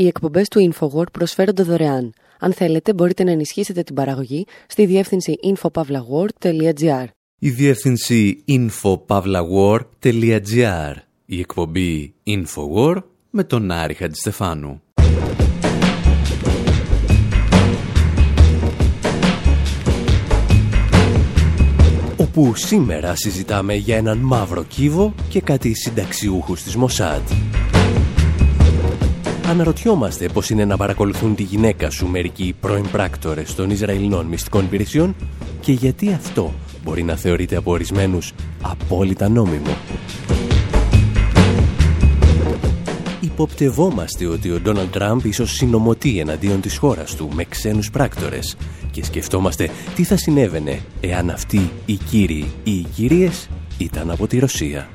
Οι εκπομπές του InfoWord προσφέρονται δωρεάν. Αν θέλετε, μπορείτε να ενισχύσετε την παραγωγή στη διεύθυνση infopavlagor.gr. Η διεύθυνση infopavlagor.gr. Η εκπομπή InfoWord με τον Άρη Χατζηστεφάνου. Όπου σήμερα συζητάμε για έναν μαύρο κύβο και κάτι συνταξιούχους της Μοσάντ. Αναρωτιόμαστε πώς είναι να παρακολουθούν τη γυναίκα σου μερικοί πρώην πράκτορες των Ισραηλινών μυστικών υπηρεσιών και γιατί αυτό μπορεί να θεωρείται από ορισμένους απόλυτα νόμιμο. Υποπτευόμαστε ότι ο Ντόναλντ Τραμπ ίσως συνομωτεί εναντίον της χώρας του με ξένους πράκτορες και σκεφτόμαστε τι θα συνέβαινε εάν αυτοί οι κύριοι ή οι κυρίες ήταν από τη Ρωσία.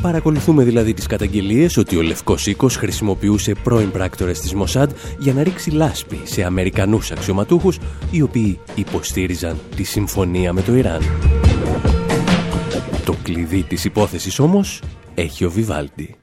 Παρακολουθούμε δηλαδή τις καταγγελίες ότι ο Λευκός Οίκος χρησιμοποιούσε πρώην πράκτορες της Μοσάντ για να ρίξει λάσπη σε Αμερικανούς αξιωματούχους οι οποίοι υποστήριζαν τη συμφωνία με το Ιράν. Το κλειδί της υπόθεσης όμως έχει ο Βιβάλντι.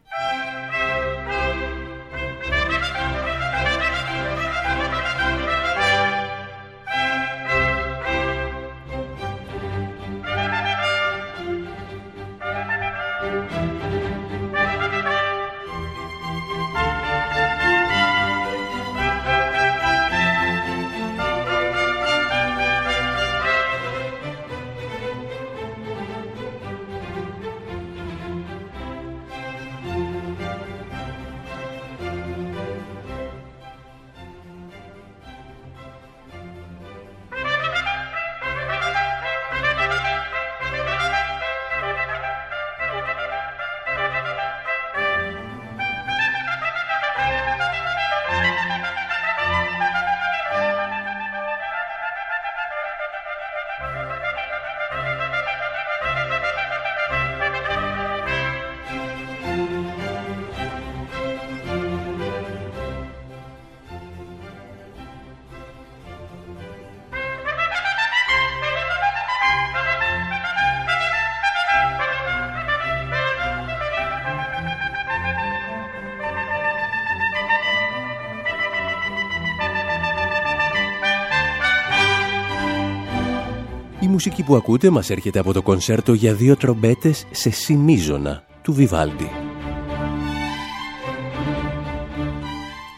Μουσική που ακούτε μας έρχεται από το κονσέρτο για δύο τρομπέτες σε σημίζωνα του Βιβάλντι.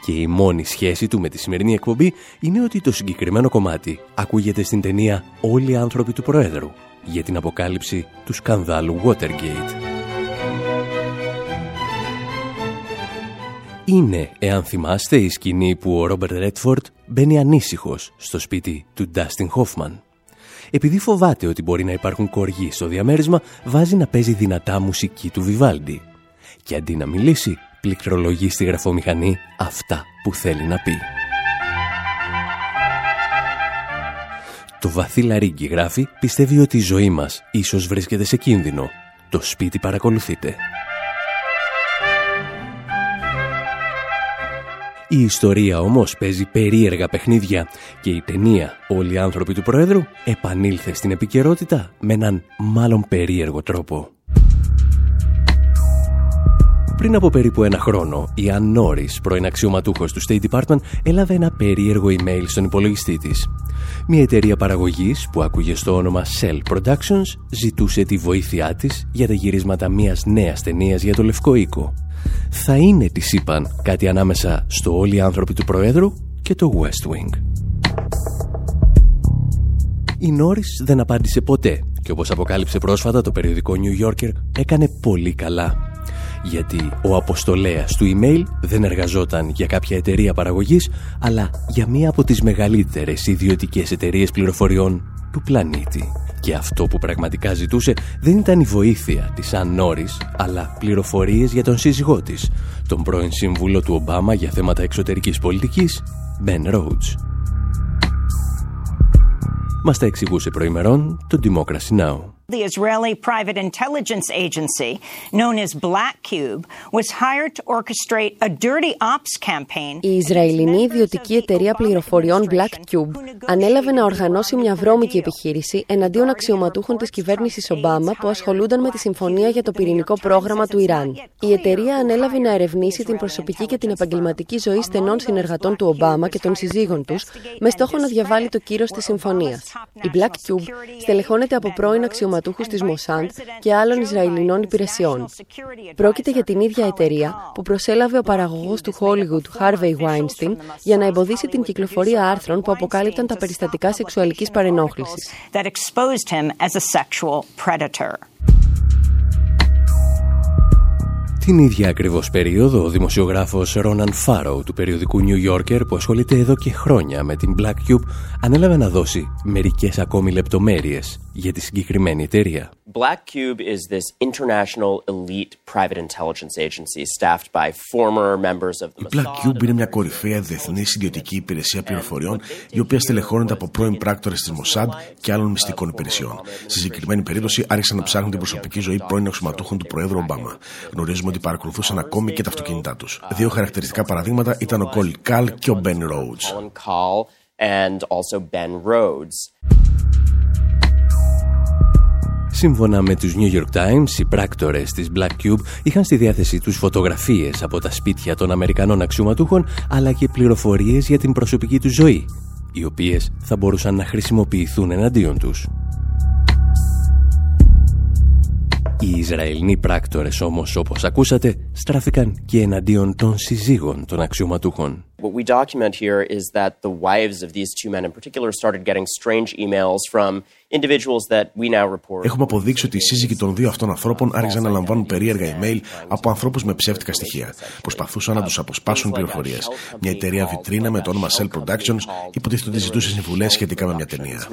Και η μόνη σχέση του με τη σημερινή εκπομπή είναι ότι το συγκεκριμένο κομμάτι ακούγεται στην ταινία «Όλοι οι άνθρωποι του Προέδρου» για την αποκάλυψη του σκανδάλου Watergate. Είναι, εάν θυμάστε, η σκηνή που ο Ρόμπερτ Ρέτφορντ μπαίνει ανήσυχος στο σπίτι του Ντάστιν Χόφμαν. Επειδή φοβάται ότι μπορεί να υπάρχουν κοργοί στο διαμέρισμα, βάζει να παίζει δυνατά μουσική του Βιβάλντι. Και αντί να μιλήσει, πληκτρολογεί στη γραφομηχανή αυτά που θέλει να πει. Το βαθύ λαρίγκι γράφει πιστεύει ότι η ζωή μας ίσως βρίσκεται σε κίνδυνο. Το σπίτι παρακολουθείτε. Η ιστορία όμως παίζει περίεργα παιχνίδια και η ταινία «Όλοι οι άνθρωποι του Προέδρου» επανήλθε στην επικαιρότητα με έναν μάλλον περίεργο τρόπο. Πριν από περίπου ένα χρόνο, η Αν Νόρις, πρώην αξιωματούχος του State Department, έλαβε ένα περίεργο email στον υπολογιστή της. Μια εταιρεία παραγωγής που άκουγε στο όνομα Cell Productions ζητούσε τη βοήθειά της για τα γυρίσματα μιας νέας ταινίας για το Λευκό Οίκο θα είναι, τη είπαν, κάτι ανάμεσα στο όλοι οι άνθρωποι του Προέδρου και το West Wing. Η Νόρις δεν απάντησε ποτέ και όπως αποκάλυψε πρόσφατα το περιοδικό New Yorker έκανε πολύ καλά. Γιατί ο αποστολέας του email δεν εργαζόταν για κάποια εταιρεία παραγωγής αλλά για μία από τις μεγαλύτερες ιδιωτικές εταιρείες πληροφοριών του πλανήτη. Και αυτό που πραγματικά ζητούσε δεν ήταν η βοήθεια της Αν Νόρις, αλλά πληροφορίες για τον σύζυγό της, τον πρώην σύμβουλο του Ομπάμα για θέματα εξωτερικής πολιτικής, Ben Rhodes. Μας τα εξηγούσε προημερών το Democracy Now! The Israeli private intelligence agency, known as Black Cube, was hired to orchestrate a dirty ops campaign. Η Ισραηλινή ιδιωτική εταιρεία πληροφοριών Black Cube ανέλαβε να οργανώσει μια βρώμικη επιχείρηση εναντίον αξιωματούχων της κυβέρνησης Ομπάμα που ασχολούνταν με τη συμφωνία για το πυρηνικό πρόγραμμα του Ιράν. Η εταιρεία ανέλαβε να ερευνήσει την προσωπική και την επαγγελματική ζωή στενών συνεργατών του Ομπάμα και των συζύγων τους με στόχο να διαβάλει το κύρος της συμφωνίας. Η Black Cube στελεχώνεται από πρώην αξιωματούχους αξιωματούχους της Μοσάντ και άλλων Ισραηλινών υπηρεσιών. Πρόκειται για την ίδια εταιρεία που προσέλαβε ο παραγωγός του Hollywood Harvey Weinstein για να εμποδίσει την κυκλοφορία άρθρων που αποκάλυπταν τα περιστατικά σεξουαλικής παρενόχλησης. Την ίδια ακριβώς περίοδο, ο δημοσιογράφος Ρόναν Φάρο του περιοδικού New Yorker, που ασχολείται εδώ και χρόνια με την Black Cube, ανέλαβε να δώσει μερικές ακόμη λεπτομέρειες για τη συγκεκριμένη εταιρεία. Black Cube is this international elite private intelligence agency staffed by former members of the Η Black Cube είναι μια κορυφαία διεθνής ιδιωτική υπηρεσία πληροφοριών, η οποία στελεχώνεται από πρώην πράκτορες της Mossad και άλλων μυστικών υπηρεσιών. Στη συγκεκριμένη περίπτωση άρχισαν να ψάχνουν την προσωπική ζωή πρώην αξιωματούχων του Προέδρου Ομπάμα. Γνωρίζουμε ότι παρακολουθούσαν ακόμη και τα αυτοκίνητά τους. Δύο χαρακτηριστικά παραδείγματα ήταν ο Κόλ Καλ και ο Ben Rhodes. Σύμφωνα με τους New York Times, οι πράκτορες της Black Cube είχαν στη διάθεσή τους φωτογραφίες από τα σπίτια των Αμερικανών αξιωματούχων, αλλά και πληροφορίες για την προσωπική τους ζωή, οι οποίες θα μπορούσαν να χρησιμοποιηθούν εναντίον τους. Οι Ισραηλοί πράκτορες όμως, όπως ακούσατε, στράφηκαν και εναντίον των συζύγων των αξιωματούχων. What we document here is that the wives of these two men in particular started getting strange emails from individuals that we now report. Έχουμε αποδείξει ότι οι σύζυγοι των δύο αυτών ανθρώπων άρχισαν να λαμβάνουν περίεργα email από ανθρώπους με ψεύτικα στοιχεία. Προσπαθούσαν να τους αποσπάσουν πληροφορίες. Μια εταιρεία βιτρίνα με το όνομα Cell Productions υποτίθεται ότι ζητούσε συμβουλές σχετικά με μια ταινία.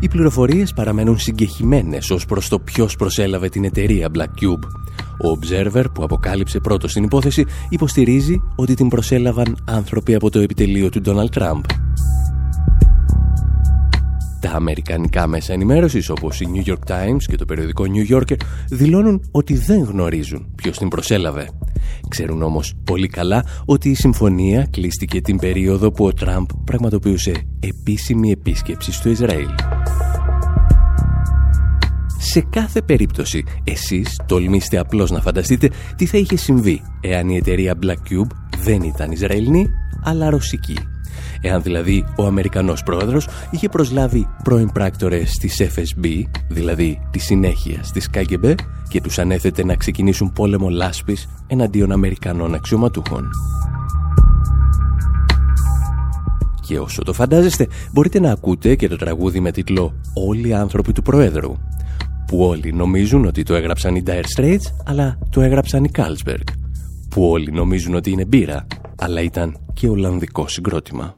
Οι πληροφορίες παραμένουν συγκεχημένες ως προς το ποιος προσέλαβε την εταιρεία Black Cube. Ο Observer που αποκάλυψε πρώτος την υπόθεση υποστηρίζει ότι την προσέλαβαν άνθρωποι από το επιτελείο του Donald Trump. Τα αμερικανικά μέσα ενημέρωσης όπως η New York Times και το περιοδικό New Yorker δηλώνουν ότι δεν γνωρίζουν ποιος την προσέλαβε. Ξέρουν όμως πολύ καλά ότι η συμφωνία κλείστηκε την περίοδο που ο Τραμπ πραγματοποιούσε επίσημη επίσκεψη στο Ισραήλ. Σε κάθε περίπτωση, εσείς τολμήστε απλώς να φανταστείτε τι θα είχε συμβεί εάν η εταιρεία Black Cube δεν ήταν Ισραηλινή, αλλά ρωσική. Εάν δηλαδή ο Αμερικανός πρόεδρος είχε προσλάβει πρώην πράκτορες της FSB, δηλαδή τη συνέχεια της KGB, και τους ανέθετε να ξεκινήσουν πόλεμο λάσπης εναντίον Αμερικανών αξιωματούχων. Και όσο το φαντάζεστε, μπορείτε να ακούτε και το τραγούδι με τίτλο «Όλοι οι άνθρωποι του Προέδρου», που όλοι νομίζουν ότι το έγραψαν οι Dire Straits, αλλά το έγραψαν οι Carlsberg, που όλοι νομίζουν ότι είναι μπύρα, αλλά ήταν και Ολλανδικό συγκρότημα.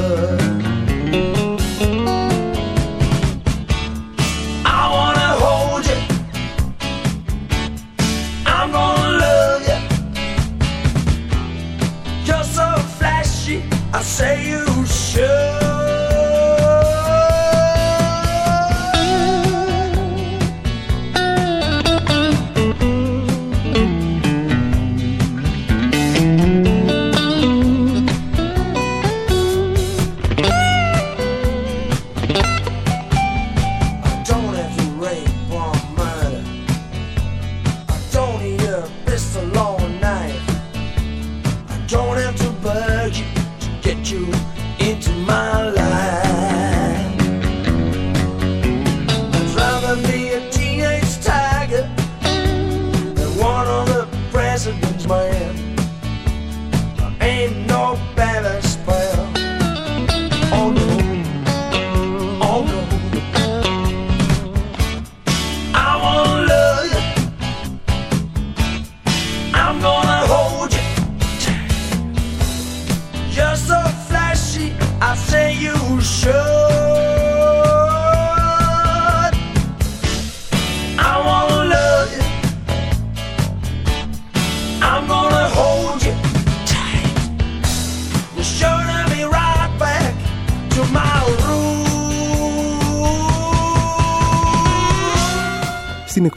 river.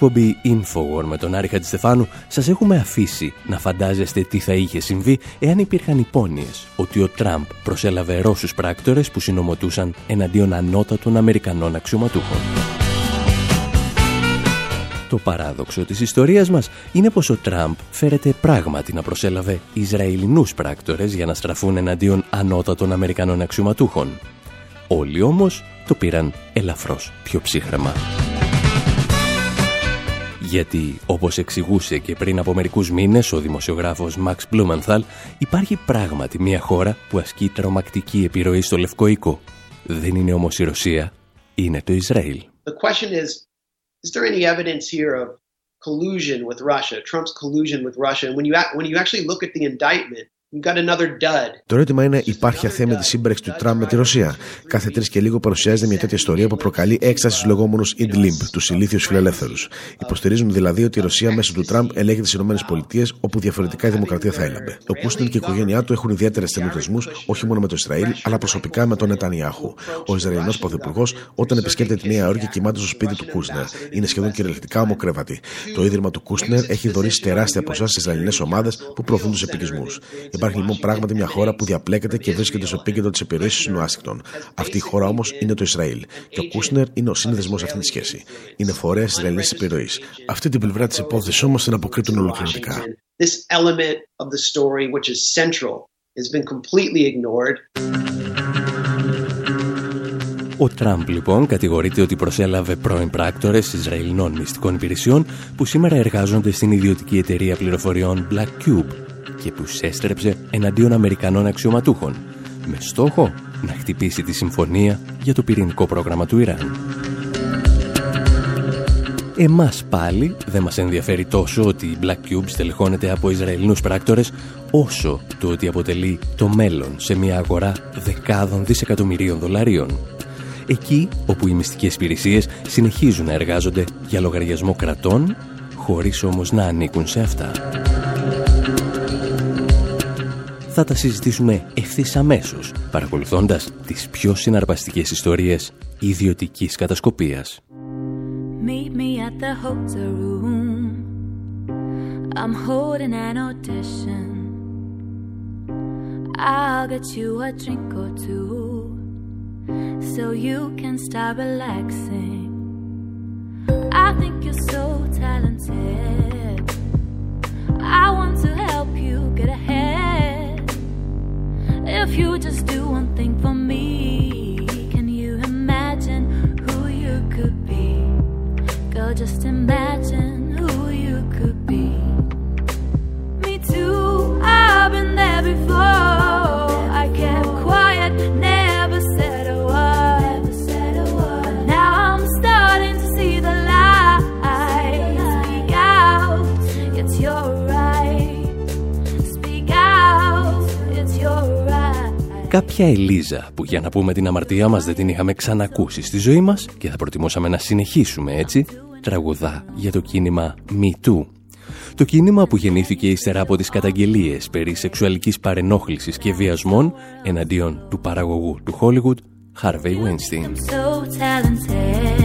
Εκπομπή Infowar με τον Άρη Χατζηστεφάνου σας έχουμε αφήσει να φαντάζεστε τι θα είχε συμβεί εάν υπήρχαν υπόνοιες ότι ο Τραμπ προσέλαβε Ρώσους πράκτορες που συνομωτούσαν εναντίον ανώτατων Αμερικανών αξιωματούχων. Το παράδοξο της ιστορίας μας είναι πως ο Τραμπ φέρεται πράγματι να προσέλαβε Ισραηλινούς πράκτορες για να στραφούν εναντίον ανώτατων Αμερικανών αξιωματούχων. Όλοι όμως το πήραν ελαφρώς πιο ψύχρεμα. Γιατί, όπως εξηγούσε και πριν από μερικούς μήνες ο δημοσιογράφος Μαξ Μπλούμανθαλ, υπάρχει πράγματι μια χώρα που ασκεί τρομακτική επιρροή στο Λευκό Οίκο. Δεν είναι όμως η Ρωσία, είναι το Ισραήλ. The question is, is there any evidence here of collusion with Russia, Trump's collusion with Russia? And when you, ac- when you actually look at the indictment, you've got another dud. Το ερώτημα είναι, υπάρχει αθέμητη σύμπραξη του Τραμπ με τη Ρωσία; Κάθε τρεις και λίγο παρουσιάζεται μια τέτοια ιστορία που προκαλεί έκσταση στους λεγόμενους Idlib, τους ηλίθιους φιλελεύθερους. Υποστηρίζουν δηλαδή ότι η Ρωσία μέσω του Τραμπ ελέγχει τι ΗΠΑ, όπου διαφορετικά η δημοκρατία θα έλαμπε. Ο Κούστιν και η οικογένειά του έχουν ιδιαίτερες στενού όχι μόνο με το Ισραήλ, αλλά προσωπικά με τον Νετανιάχου. Ο Ισραηλινός Πρωθυπουργός, όταν επισκέπτεται τη Νέα Υόρκη, κοιμάται στο σπίτι του Κούσνερ. Είναι σχεδόν κυριολεκτικά ομοκρέβατη. Το ίδρυμα του Κούσνερ έχει δωρήσει τεράστια ποσά στις Ισραηλινές ομάδες που προωθούν τους επικισμούς. Υπάρχει λοιπόν πράγματι μια χώρα που διαπλέκεται και βρίσκεται στο επίκεντρο της επιρροής τη Ουάσιγκτον. Αυτή η χώρα όμως είναι το Ισραήλ. Και ο Κούσνερ είναι ο σύνδεσμος σε αυτή τη σχέση. Είναι φορέας Ισραηλινής επιρροής. Αυτή την πλευρά της υπόθεσης όμως την αποκρύπτουν ολοκληρωτικά. This element of the story, which is central, has been completely ignored. Ο Τραμπ λοιπόν κατηγορείται ότι προσέλαβε πρώην πράκτορες Ισραηλινών μυστικών υπηρεσιών που σήμερα εργάζονται στην ιδιωτική εταιρεία πληροφοριών Black Cube και που σέστρεψε εναντίον Αμερικανών αξιωματούχων με στόχο να χτυπήσει τη συμφωνία για το πυρηνικό πρόγραμμα του Ιράν. Εμάς πάλι δεν μας ενδιαφέρει τόσο ότι η Black Cube στελεχώνεται από Ισραηλινούς πράκτορες όσο το ότι αποτελεί το μέλλον σε μια αγορά δεκάδων δισεκατομμυρίων δολαρίων. Εκεί όπου οι μυστικές υπηρεσίες συνεχίζουν να εργάζονται για λογαριασμό κρατών χωρίς όμως να ανήκουν σε αυτά θα τα συζητήσουμε ευθύς αμέσως, παρακολουθώντας τις πιο συναρπαστικές ιστορίες ιδιωτικής κατασκοπίας. If you just do one thing for me, Κάποια Ελίζα που για να πούμε την αμαρτία μας δεν την είχαμε ξανακούσει στη ζωή μας και θα προτιμούσαμε να συνεχίσουμε έτσι, τραγουδά για το κίνημα Me Too. Το κίνημα που γεννήθηκε ύστερα από τις καταγγελίες περί σεξουαλικής παρενόχλησης και βιασμών εναντίον του παραγωγού του Hollywood, Harvey Weinstein. So talented.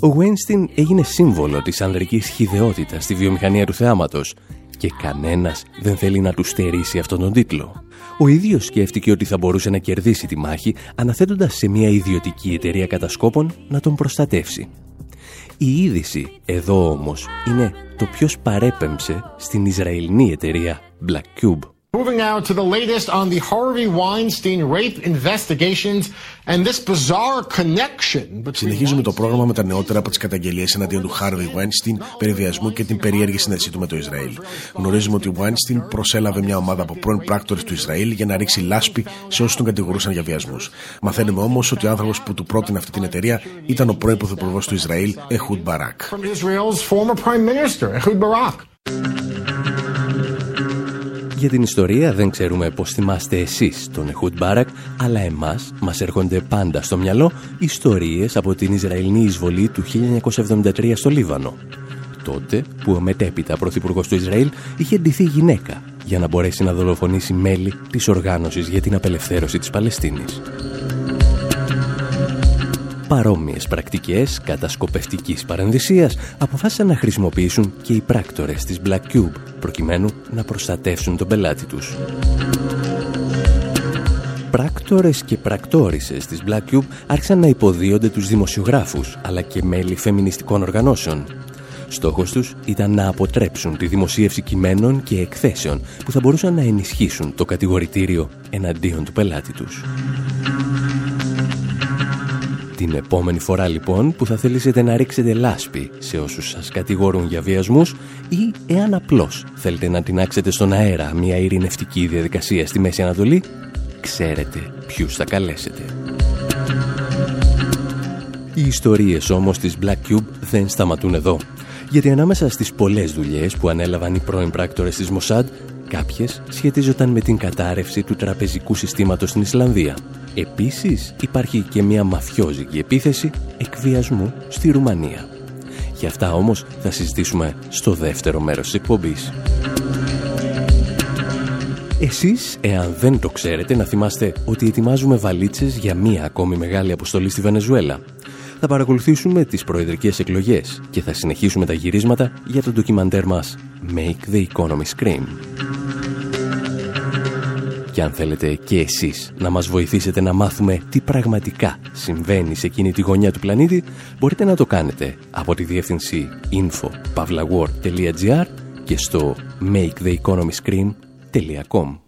Ο Weinstein έγινε σύμβολο της ανδρικής χιδεότητας στη βιομηχανία του θεάματος και κανένας δεν θέλει να τους στερήσει αυτόν τον τίτλο. Ο ίδιος σκέφτηκε ότι θα μπορούσε να κερδίσει τη μάχη αναθέτοντας σε μια ιδιωτική εταιρεία κατασκόπων να τον προστατεύσει. Η είδηση εδώ όμως είναι το ποιος παρέπεμψε στην Ισραηλινή εταιρεία Black Cube. Moving now to the latest on the Harvey Weinstein rape investigations and this bizarre connection Συνεχίζουμε το πρόγραμμα με τα νεότερα από τις καταγγελίες εναντίον του Harvey Weinstein περί βιασμού και την περίεργη σύνδεσή του με το Ισραήλ. Γνωρίζουμε ότι ο Weinstein προσέλαβε μια ομάδα από πρώην πράκτορες του Ισραήλ για να ρίξει λάσπη σε όσους τον κατηγορούσαν για βιασμούς. Μαθαίνουμε όμως ότι ο άνθρωπος που του πρότεινε αυτή την εταιρεία ήταν ο πρώην πρωθυπουργός του Ισραήλ, Ehud Barak. Για την ιστορία δεν ξέρουμε πώς θυμάστε εσείς τον Εχούτ Μπάρακ, αλλά εμάς μας έρχονται πάντα στο μυαλό ιστορίες από την Ισραηλινή εισβολή του 1973 στο Λίβανο. Τότε που ο μετέπειτα πρωθυπουργός του Ισραήλ είχε ντυθεί γυναίκα για να μπορέσει να δολοφονήσει μέλη της οργάνωσης για την απελευθέρωση της Παλαιστίνης. Παρόμοιες πρακτικές κατασκοπευτικής παρενδυσίας αποφάσισαν να χρησιμοποιήσουν και οι πράκτορες της Black Cube προκειμένου να προστατεύσουν τον πελάτη τους. Πράκτορες και πρακτόρισες της Black Cube άρχισαν να υποδίονται τους δημοσιογράφους αλλά και μέλη φεμινιστικών οργανώσεων. Στόχος τους ήταν να αποτρέψουν τη δημοσίευση κειμένων και εκθέσεων που θα μπορούσαν να ενισχύσουν το κατηγορητήριο εναντίον του πελάτη τους. Την επόμενη φορά λοιπόν που θα θελήσετε να ρίξετε λάσπη σε όσους σας κατηγορούν για βιασμούς ή εάν απλώς θέλετε να τεινάξετε στον αέρα μια ειρηνευτική διαδικασία στη Μέση Ανατολή, ξέρετε ποιους θα καλέσετε. Οι ιστορίες όμως της Black Cube δεν σταματούν εδώ. Γιατί ανάμεσα στις πολλές δουλειές που ανέλαβαν οι πρώην πράκτορες της Μοσάντ, κάποιες σχετίζονταν με την κατάρρευση του τραπεζικού συστήματος στην Ισλανδία. Επίσης υπάρχει και μια μαφιόζικη επίθεση εκβιασμού στη Ρουμανία. Για αυτά όμως θα συζητήσουμε στο δεύτερο μέρος της εκπομπής. Εσείς, εάν δεν το ξέρετε, να θυμάστε ότι ετοιμάζουμε βαλίτσες για μία ακόμη μεγάλη αποστολή στη Βενεζουέλα. Θα παρακολουθήσουμε τις προεδρικές εκλογές και θα συνεχίσουμε τα γυρίσματα για το ντοκιμαντέρ μας Make the Economy Scream. Και αν θέλετε και εσείς να μας βοηθήσετε να μάθουμε τι πραγματικά συμβαίνει σε εκείνη τη γωνιά του πλανήτη, μπορείτε να το κάνετε από τη διεύθυνση info.pavlawar.gr και στο maketheeconomyscream.com.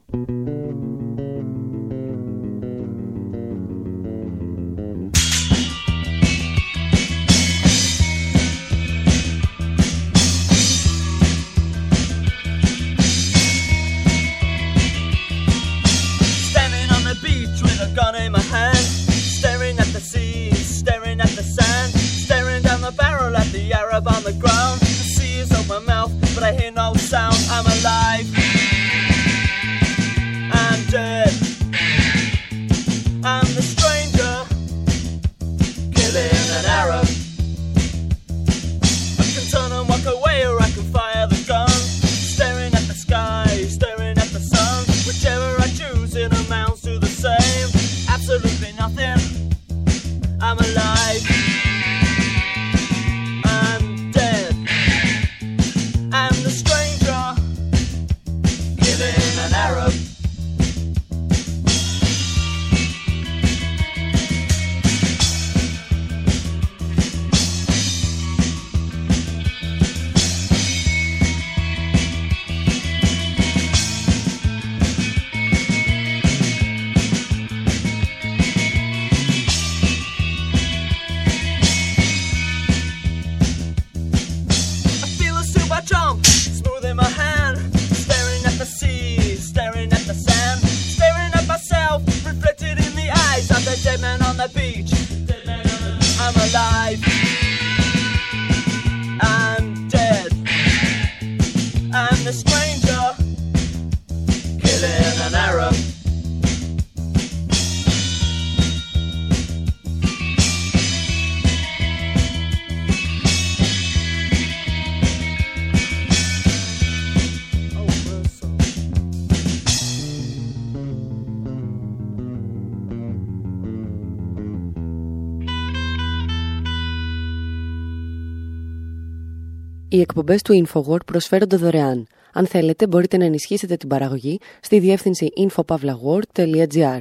Οι εκπομπές του InfoWord προσφέρονται δωρεάν. Αν θέλετε, μπορείτε να ενισχύσετε την παραγωγή στη διεύθυνση infopavlagor.gr.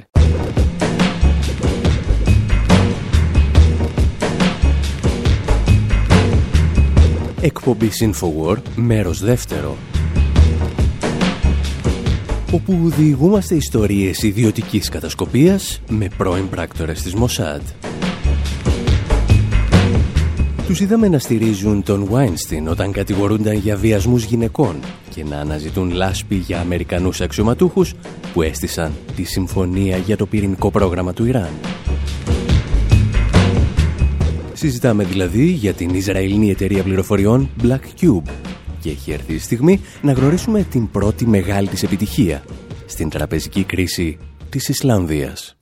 Εκπομπή Infowar, μέρος δεύτερο. Ο όπου διηγούμαστε ιστορίες ιδιωτικής κατασκοπίας με πρώην πράκτορες της Μοσάντ. Τους είδαμε να στηρίζουν τον Weinstein όταν κατηγορούνταν για βιασμούς γυναικών και να αναζητούν λάσπη για Αμερικανούς αξιωματούχους που έστησαν τη συμφωνία για το πυρηνικό πρόγραμμα του Ιράν. Συζητάμε δηλαδή για την Ισραηλινή εταιρεία πληροφοριών Black Cube και έχει έρθει η στιγμή να γνωρίσουμε την πρώτη μεγάλη της επιτυχία στην τραπεζική κρίση της Ισλανδίας.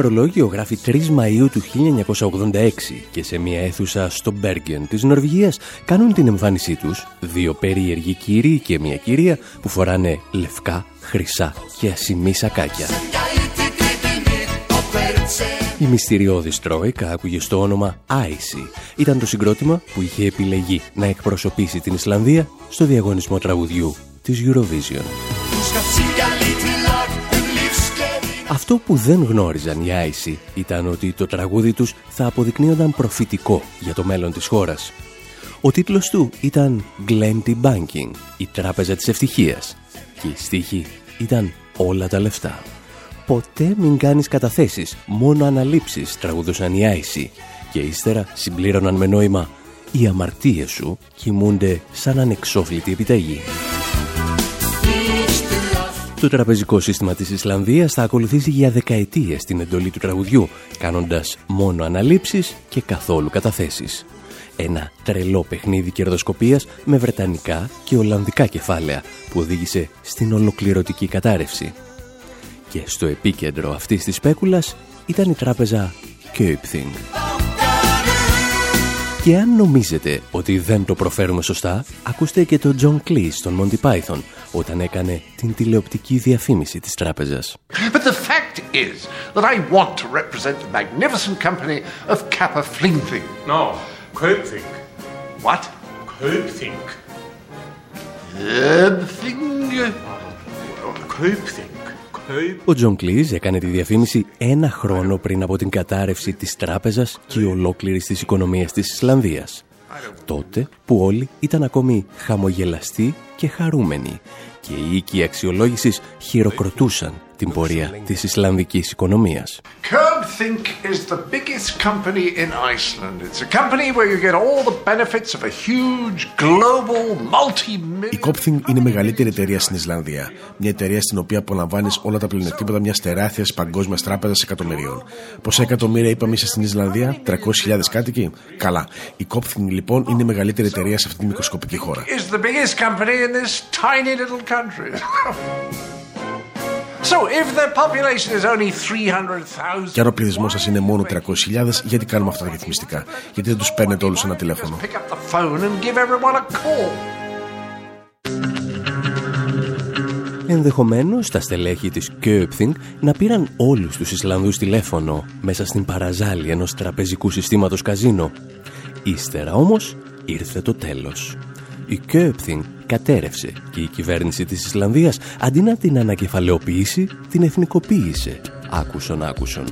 Ημερολόγιο γράφει 3 Μαΐου του 1986 και σε μια αίθουσα στο Μπέργκεν της Νορβηγίας κάνουν την εμφάνισή τους δύο περίεργοι κύριοι και μια κυρία που φοράνε λευκά, χρυσά και ασημή σακάκια. Η μυστηριώδης Τρόικα άκουγε στο όνομα Icy. Ήταν το συγκρότημα που είχε επιλεγεί να εκπροσωπήσει την Ισλανδία στο διαγωνισμό τραγουδιού της Eurovision. Αυτό που δεν γνώριζαν οι Icy ήταν ότι το τραγούδι τους θα αποδεικνύονταν προφητικό για το μέλλον της χώρας. Ο τίτλος του ήταν Glenty Banking, η τράπεζα της ευτυχίας και η στίχη ήταν όλα τα λεφτά. Ποτέ μην κάνεις καταθέσεις, μόνο αναλήψεις τραγουδούσαν οι Icy και ύστερα συμπλήρωναν με νόημα «Οι αμαρτίες σου κοιμούνται σαν ανεξόφλητη επιταγή». Το τραπεζικό σύστημα της Ισλανδίας θα ακολουθήσει για δεκαετίες την εντολή του τραγουδιού, κάνοντας μόνο αναλήψεις και καθόλου καταθέσεις. Ένα τρελό παιχνίδι κερδοσκοπίας με βρετανικά και ολλανδικά κεφάλαια που οδήγησε στην ολοκληρωτική κατάρρευση. Και στο επίκεντρο αυτής της σπέκουλας ήταν η τράπεζα Köpthing. Και αν νομίζετε ότι δεν το προφέρουμε σωστά, ακούστε και τον John Cleese στον Monty Python όταν έκανε την τηλεοπτική διαφήμιση της τράπεζας. But the fact is that I want to represent the magnificent company of Kappa Flingthing. No, Kaupthing. What? Kaupthing. Uh, thing. Kaupthing. Kaup. Ο Τζον Κλίζ έκανε τη διαφήμιση ένα χρόνο πριν από την κατάρρευση της τράπεζας και ολόκληρης της οικονομίας της Ισλανδίας. Τότε που όλοι ήταν ακόμη χαμογελαστοί και χαρούμενοι και οι οίκοι αξιολόγησης χειροκροτούσαν την πορεία της Ισλανδικής οικονομίας. Curbthink is the biggest company in Iceland. It's a company where you get all the benefits of a huge global multi Η Copthing είναι η μεγαλύτερη εταιρεία στην Ισλανδία. Μια εταιρεία στην οποία απολαμβάνεις όλα τα πλεονεκτήματα μιας τεράστιας παγκόσμιας τράπεζας εκατομμυρίων. Πόσα εκατομμύρια είπαμε είσαι στην Ισλανδία, 300.000 κάτοικοι. Καλά. Η Copthing λοιπόν είναι η μεγαλύτερη εταιρεία σε αυτή τη μικροσκοπική χώρα. is the biggest company in this tiny little country. so if the population is only 300,000 Και αν ο πληθυσμός σας είναι μόνο 300.000, γιατί κάνουμε αυτά τα ρυθμιστικά; Γιατί δεν τους παίρνετε όλους ένα τηλέφωνο; pick up the phone and give everyone a call. Ενδεχομένως τα στελέχη της Köpthing να πήραν όλους τους Ισλανδούς τηλέφωνο μέσα στην παραζάλη ενός τραπεζικού συστήματος καζίνο. Ύστερα όμως ήρθε το τέλος. Η Köpthing κατέρευσε και η κυβέρνηση της Ισλανδίας αντί να την ανακεφαλαιοποιήσει, την εθνικοποίησε. Άκουσον, άκουσον.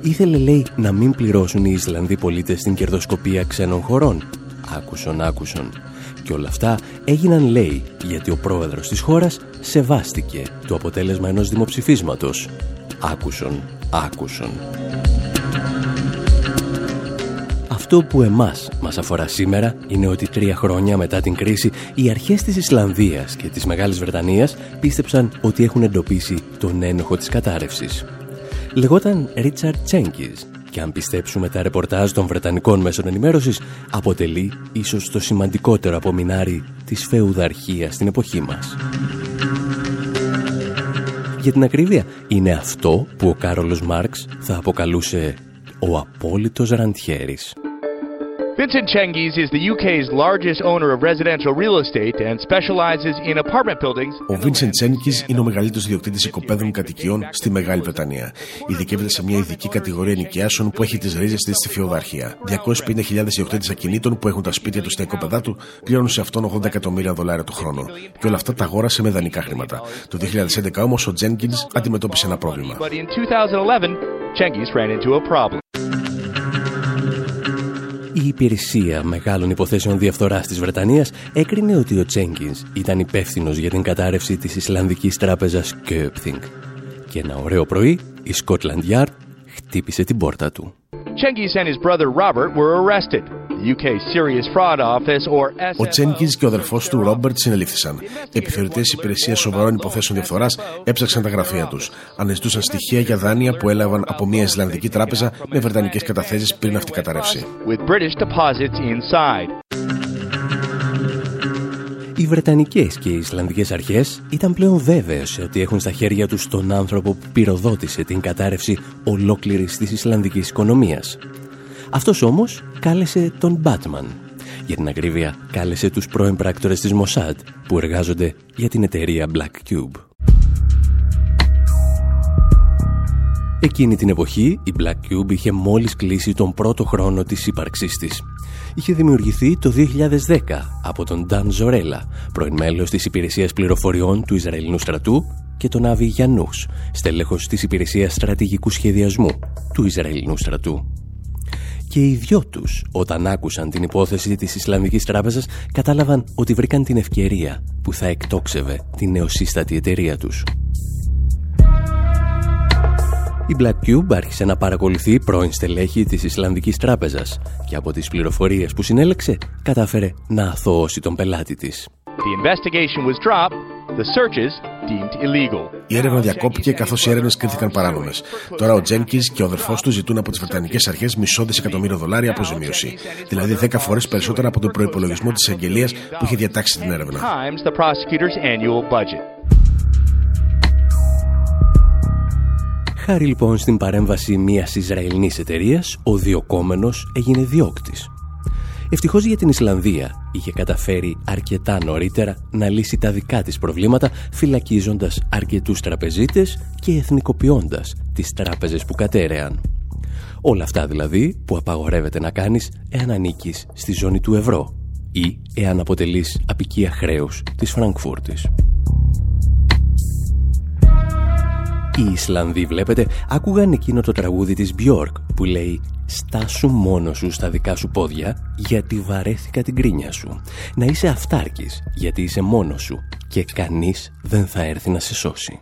Ήθελε, λέει, να μην πληρώσουν οι Ισλανδοί πολίτες την κερδοσκοπία ξένων χωρών. Άκουσον, άκουσον. Και όλα αυτά έγιναν, λέει, γιατί ο πρόεδρος της χώρας σεβάστηκε το αποτέλεσμα ενός δημοψηφίσματος. Άκουσον, άκουσον. Αυτό που εμάς μας αφορά σήμερα είναι ότι τρία χρόνια μετά την κρίση οι αρχές της Ισλανδίας και της Μεγάλης Βρετανίας πίστεψαν ότι έχουν εντοπίσει τον ένοχο της κατάρρευσης. Λεγόταν Ρίτσαρτ Τσέγκης και αν πιστέψουμε τα ρεπορτάζ των Βρετανικών μέσων ενημέρωσης αποτελεί ίσως το σημαντικότερο απομεινάρι της φεουδαρχίας στην εποχή μας. Για την ακρίβεια, είναι αυτό που ο Κάρολος Μάρξ θα αποκαλούσε ο απόλυτος ραντιέρης. Vincent Cengiz is the UK's largest owner of residential real estate and specializes in apartment buildings. Ο Vincent Τσένκη είναι ο μεγαλύτερος ιδιοκτήτης οικοπαίδων κατοικιών στη Μεγάλη Βρετανία. Ειδικεύεται σε μια ειδική κατηγορία νοικιάσεων που έχει τις ρίζες της στη φιωδαρχία. 250.000 ιδιοκτήτες ακινήτων που έχουν τα σπίτια τους στα οικοπαίδα του πληρώνουν σε αυτόν 80 εκατομμύρια δολάρια το χρόνο. Και όλα αυτά τα αγόρασε με δανεικά χρήματα. Το 2011 όμως ο Τζένκιν αντιμετώπισε ένα πρόβλημα. Η υπηρεσία μεγάλων υποθέσεων διαφθοράς της Βρετανίας έκρινε ότι ο Τσέγκινς ήταν υπεύθυνος για την κατάρρευση της Ισλανδικής τράπεζας Köpthing. Και ένα ωραίο πρωί η Scotland Yard χτύπησε την πόρτα του. Cengiz and his brother Robert were arrested. The UK's Serious Fraud Office, or Ο Τσένκιν και ο αδερφός του Ρόμπερτ συνελήφθησαν. Επιθεωρητές υπηρεσίας σοβαρών υποθέσεων διαφθοράς έψαξαν τα γραφεία τους. Αναζητούσαν στοιχεία για δάνεια που έλαβαν από μια Ισλανδική τράπεζα με βρετανικές καταθέσεις πριν αυτή καταρρεύσει. with British deposits inside. Οι Βρετανικές και οι Ισλανδικές αρχές ήταν πλέον βέβαιες ότι έχουν στα χέρια τους τον άνθρωπο που πυροδότησε την κατάρρευση ολόκληρης της Ισλανδικής οικονομίας. Αυτός όμως κάλεσε τον Batman. Για την ακρίβεια κάλεσε τους πρώην πράκτορες της Mossad που εργάζονται για την εταιρεία Black Cube. Εκείνη την εποχή η Black Cube είχε μόλις κλείσει τον πρώτο χρόνο της ύπαρξής της. Είχε δημιουργηθεί το 2010 από τον Dan Zorella, πρώην μέλος της υπηρεσίας πληροφοριών του Ισραηλινού στρατού και τον Άβη Γιαννούς, στέλεχος της υπηρεσίας στρατηγικού σχεδιασμού του Ισραηλινού στρατού. Και οι δυο τους, όταν άκουσαν την υπόθεση της Ισλαμικής Τράπεζας, κατάλαβαν ότι βρήκαν την ευκαιρία που θα εκτόξευε την νεοσύστατη εταιρεία τους. Η Black Cube άρχισε να παρακολουθεί πρώην στελέχη της Ισλανδικής Τράπεζας και από τις πληροφορίες που συνέλεξε κατάφερε να αθωώσει τον πελάτη της. The investigation was dropped, the searches deemed illegal. Η έρευνα διακόπηκε καθώς οι έρευνες κρίθηκαν παράνομες. Τώρα ο Τζένκιν και ο αδερφός του ζητούν από τις Βρετανικές Αρχές μισό δισεκατομμύριο δολάρια αποζημίωση. Δηλαδή 10 φορές περισσότερα από τον προπολογισμό της αγγελία που είχε διατάξει την έρευνα. Times the prosecutor's annual budget. Χάρη λοιπόν στην παρέμβαση μιας Ισραηλινής εταιρείας, ο διοκόμενος έγινε διώκτης. Ευτυχώς για την Ισλανδία είχε καταφέρει αρκετά νωρίτερα να λύσει τα δικά της προβλήματα φυλακίζοντας αρκετούς τραπεζίτες και εθνικοποιώντας τις τράπεζες που κατέρεαν. Όλα αυτά δηλαδή που απαγορεύεται να κάνεις εάν ανήκεις στη ζώνη του ευρώ ή εάν αποτελείς απικία χρέους της Φραγκφούρτης. Οι Ισλανδοί, βλέπετε, άκουγαν εκείνο το τραγούδι της Μπιόρκ που λέει «Στάσου μόνο σου στα δικά σου πόδια γιατί βαρέθηκα την κρίνια σου. Να είσαι αυτάρκης γιατί είσαι μόνος σου και κανείς δεν θα έρθει να σε σώσει».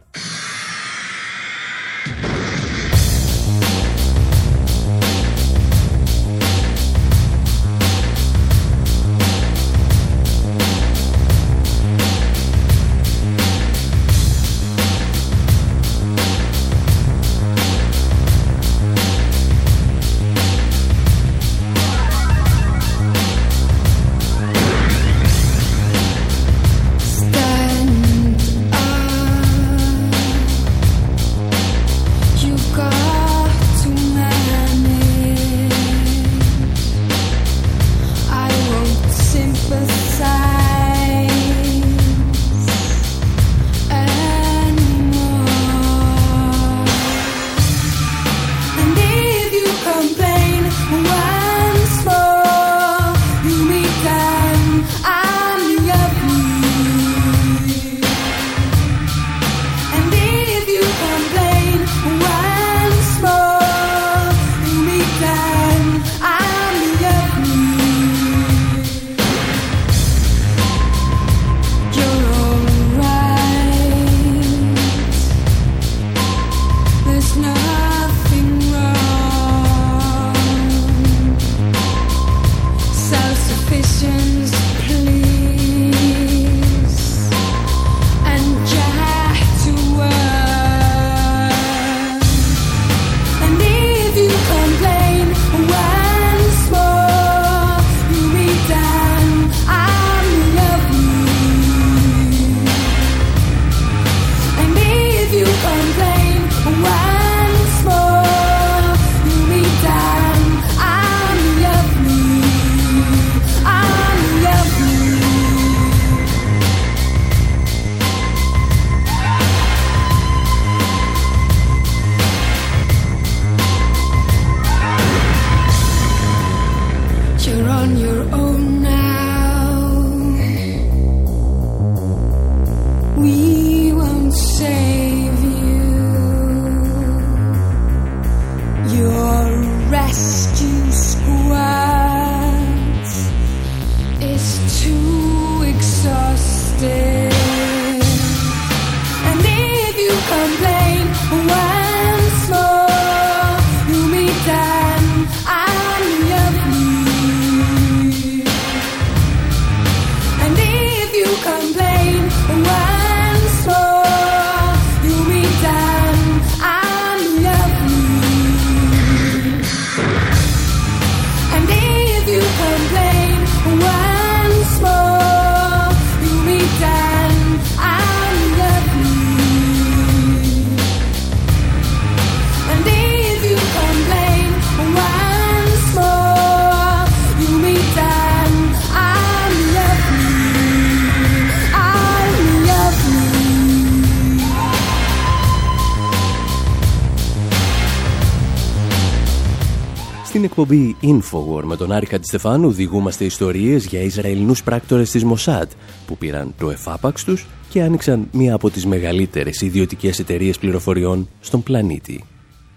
Εκπομπή Infowar με τον Άρη Χατζηστεφάνου διηγούμαστε ιστορίες για Ισραηλινούς πράκτορες της Μοσάτ που πήραν το εφάπαξ τους και άνοιξαν μία από τις μεγαλύτερες ιδιωτικές εταιρείες πληροφοριών στον πλανήτη,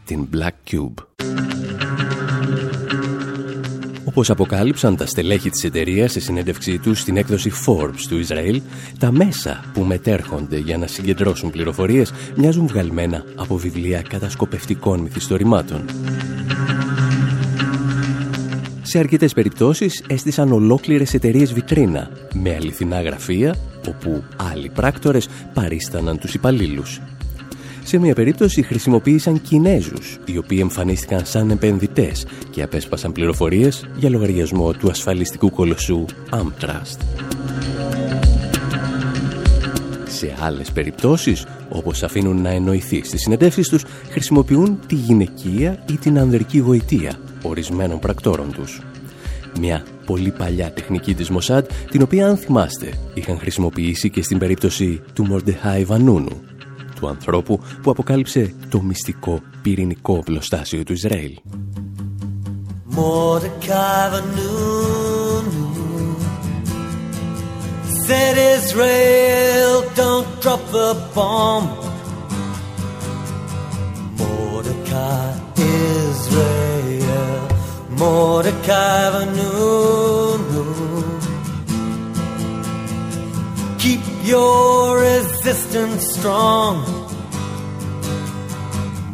την Black Cube. Όπως αποκάλυψαν τα στελέχη της εταιρείας σε συνέντευξή τους στην έκδοση Forbes του Ισραήλ, τα μέσα που μετέρχονται για να συγκεντρώσουν πληροφορίες μοιάζουν βγαλμένα από βιβλία κατασκοπευτικών μυθιστορημάτων. Σε αρκετές περιπτώσεις έστησαν ολόκληρες εταιρείες βιτρίνα με αληθινά γραφεία όπου άλλοι πράκτορες παρίσταναν τους υπαλλήλους. Σε μια περίπτωση χρησιμοποίησαν Κινέζους, οι οποίοι εμφανίστηκαν σαν επενδυτές και απέσπασαν πληροφορίες για λογαριασμό του ασφαλιστικού κολοσσού Amtrust. Σε άλλες περιπτώσεις, όπως αφήνουν να εννοηθεί στις συνεντεύξεις τους, χρησιμοποιούν τη γυναικεία ή την ανδρική γοητεία ορισμένων πρακτόρων τους. Μια πολύ παλιά τεχνική της Μοσάντ, την οποία αν θυμάστε είχαν χρησιμοποιήσει και στην περίπτωση του Μορντεχάι Βανούνου, του ανθρώπου που αποκάλυψε το μυστικό πυρηνικό οπλοστάσιο του Ισραήλ. Mordecai Vanunu said Israel don't drop the bomb Mordecai Israel. Mordecai Vanunu Keep your resistance strong.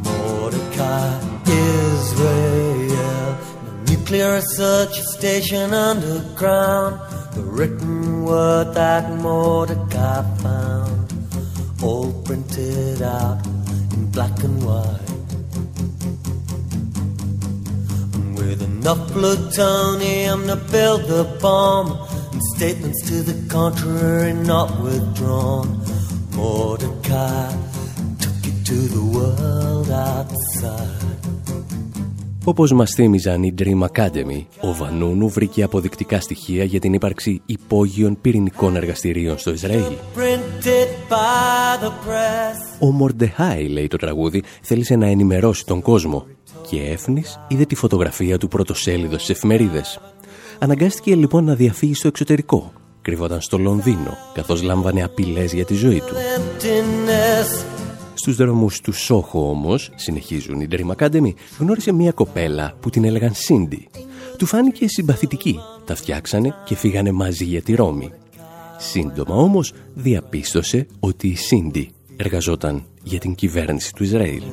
Mordecai Israel. Nuclear research station underground. The written word that Mordecai found. All printed out in black and white With enough plutonium to build the bomb. And statements to the contrary not withdrawn. Mordecai took it to the world outside. Όπως μας θύμιζαν οι Dream Academy, ο Βανούνου βρήκε αποδεικτικά στοιχεία για την ύπαρξη υπόγειων πυρηνικών εργαστηρίων στο Ισραήλ. Printed by the press. Ο Μορντεχάι, λέει το τραγούδι, θέλησε να ενημερώσει τον κόσμο και έφνης είδε τη φωτογραφία του πρωτοσέλιδος στις εφημερίδες. Αναγκάστηκε λοιπόν να διαφύγει στο εξωτερικό. Κρυβόταν στο Λονδίνο, καθώς λάμβανε απειλές για τη ζωή του. emptiness Στους δρόμους του Σόχο όμως, συνεχίζουν οι Dream Academy, γνώρισε μια κοπέλα που την έλεγαν Σίντι. Του φάνηκε συμπαθητική, τα φτιάξανε και φύγανε μαζί για τη Ρώμη. Σύντομα όμως διαπίστωσε ότι η Σίντι εργαζόταν για την κυβέρνηση του Ισραήλ.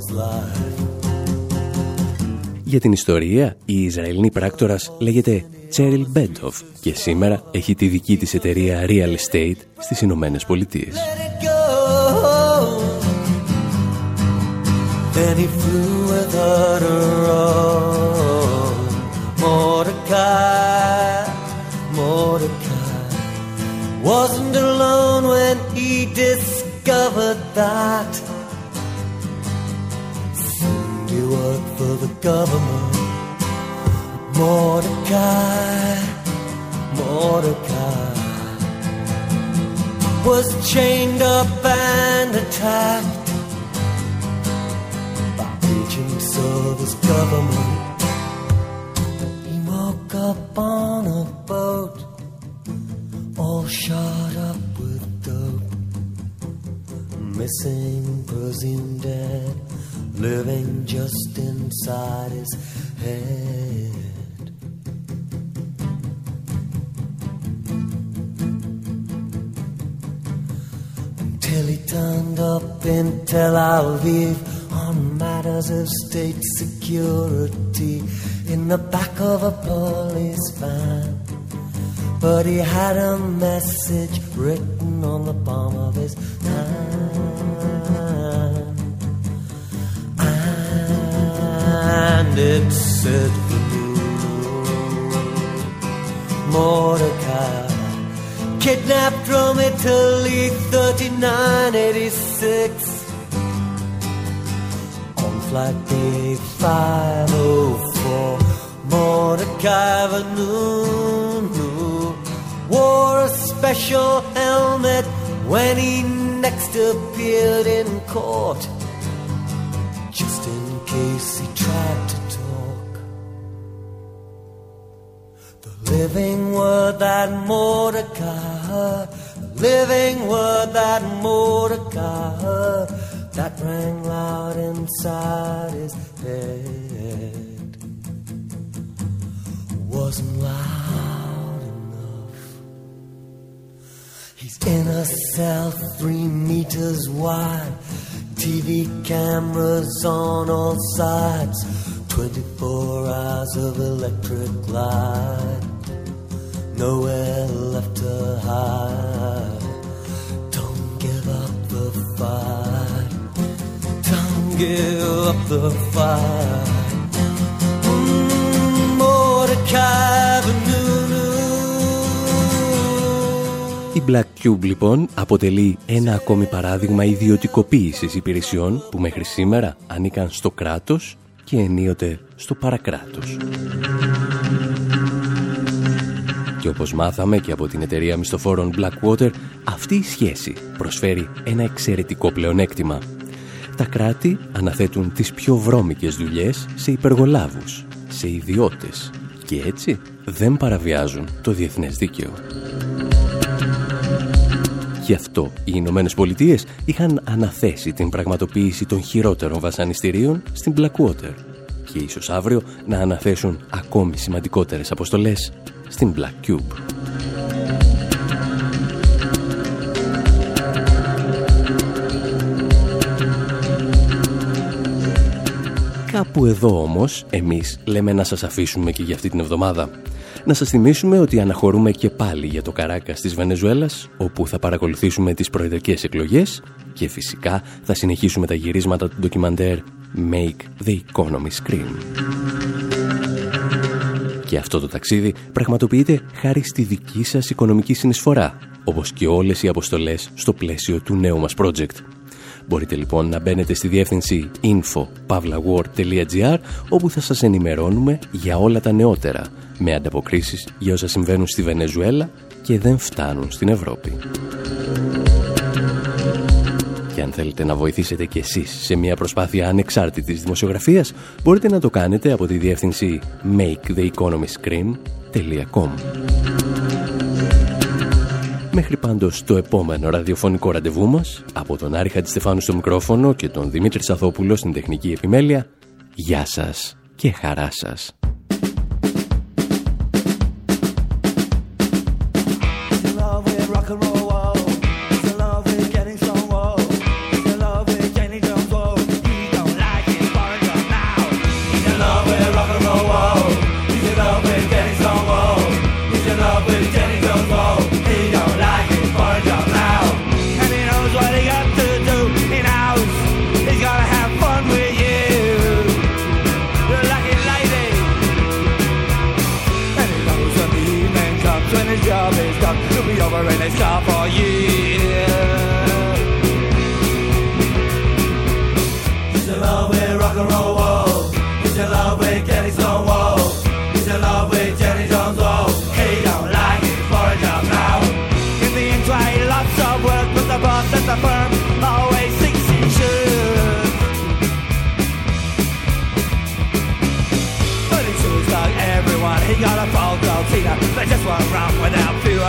Για την ιστορία, η Ισραηλινή πράκτορας λέγεται Τσέριλ Μπέντοφ και σήμερα έχει τη δική της εταιρεία Real Estate στις Ηνωμένες Πολιτείες. Then he flew with her to Rome. Mordecai, Mordecai wasn't alone when he discovered that government. Mordecai, Mordecai was chained up and attacked by agents of his government. He woke up on a boat, all shot up with dope. Missing, presumed dead, living just inside his head. Until he turned up in Tel Aviv on matters of state security in the back of a police van. But he had a message written on the palm of his And it said, Mordecai, kidnapped from Italy 3986 On flight day 504 Mordecai Vanunu wore a special helmet when he next appeared in court. Just in case he tried to living word that Mordecai heard, living word that Mordecai heard, that rang loud inside his head. Wasn't loud enough. He's in a cell three meters wide, TV cameras on all sides, 24 hours of electric light nowhere left to hide. Don't give up the fight. Don't give up the fight. Mm, Mordecai Vanunu. Η Black Cube λοιπόν αποτελεί ένα ακόμη παράδειγμα ιδιωτικοποίησης υπηρεσιών που μέχρι σήμερα ανήκαν στο κράτος και ενίοτε στο παρακράτος. Και όπως μάθαμε και από την εταιρεία μισθοφόρων Blackwater, αυτή η σχέση προσφέρει ένα εξαιρετικό πλεονέκτημα. Τα κράτη αναθέτουν τις πιο βρώμικες δουλειές σε υπεργολάβους, σε ιδιώτες και έτσι δεν παραβιάζουν το διεθνές δίκαιο. Γι' αυτό οι Ηνωμένες Πολιτείες είχαν αναθέσει την πραγματοποίηση των χειρότερων βασανιστήριων στην Blackwater και ίσως αύριο να αναθέσουν ακόμη σημαντικότερες αποστολές στην Black Cube. Κάπου εδώ όμως εμείς λέμε να σας αφήσουμε και για αυτή την εβδομάδα. Να σας θυμίσουμε ότι αναχωρούμε και πάλι για το Καράκα της Βενεζουέλας, όπου θα παρακολουθήσουμε τις προεδρικές εκλογές και φυσικά θα συνεχίσουμε τα γυρίσματα του ντοκιμαντέρ Make the Economy Scream. Και αυτό το ταξίδι πραγματοποιείται χάρη στη δική σας οικονομική συνεισφορά, όπως και όλες οι αποστολές στο πλαίσιο του νέου μας project. Μπορείτε λοιπόν να μπαίνετε στη διεύθυνση info.pavlawar.gr όπου θα σας ενημερώνουμε για όλα τα νεότερα, με ανταποκρίσεις για όσα συμβαίνουν στη Βενεζουέλα και δεν φτάνουν στην Ευρώπη. Και αν θέλετε να βοηθήσετε κι εσείς σε μια προσπάθεια ανεξάρτητης δημοσιογραφίας, μπορείτε να το κάνετε από τη διεύθυνση maketheeconomyscream.com Μέχρι πάντως το επόμενο ραδιοφωνικό ραντεβού μας, από τον Άρη Χατζηστεφάνου στο μικρόφωνο και τον Δημήτρη Σαθόπουλο στην τεχνική επιμέλεια, γεια σας και χαρά σας. They just walk around without feeling.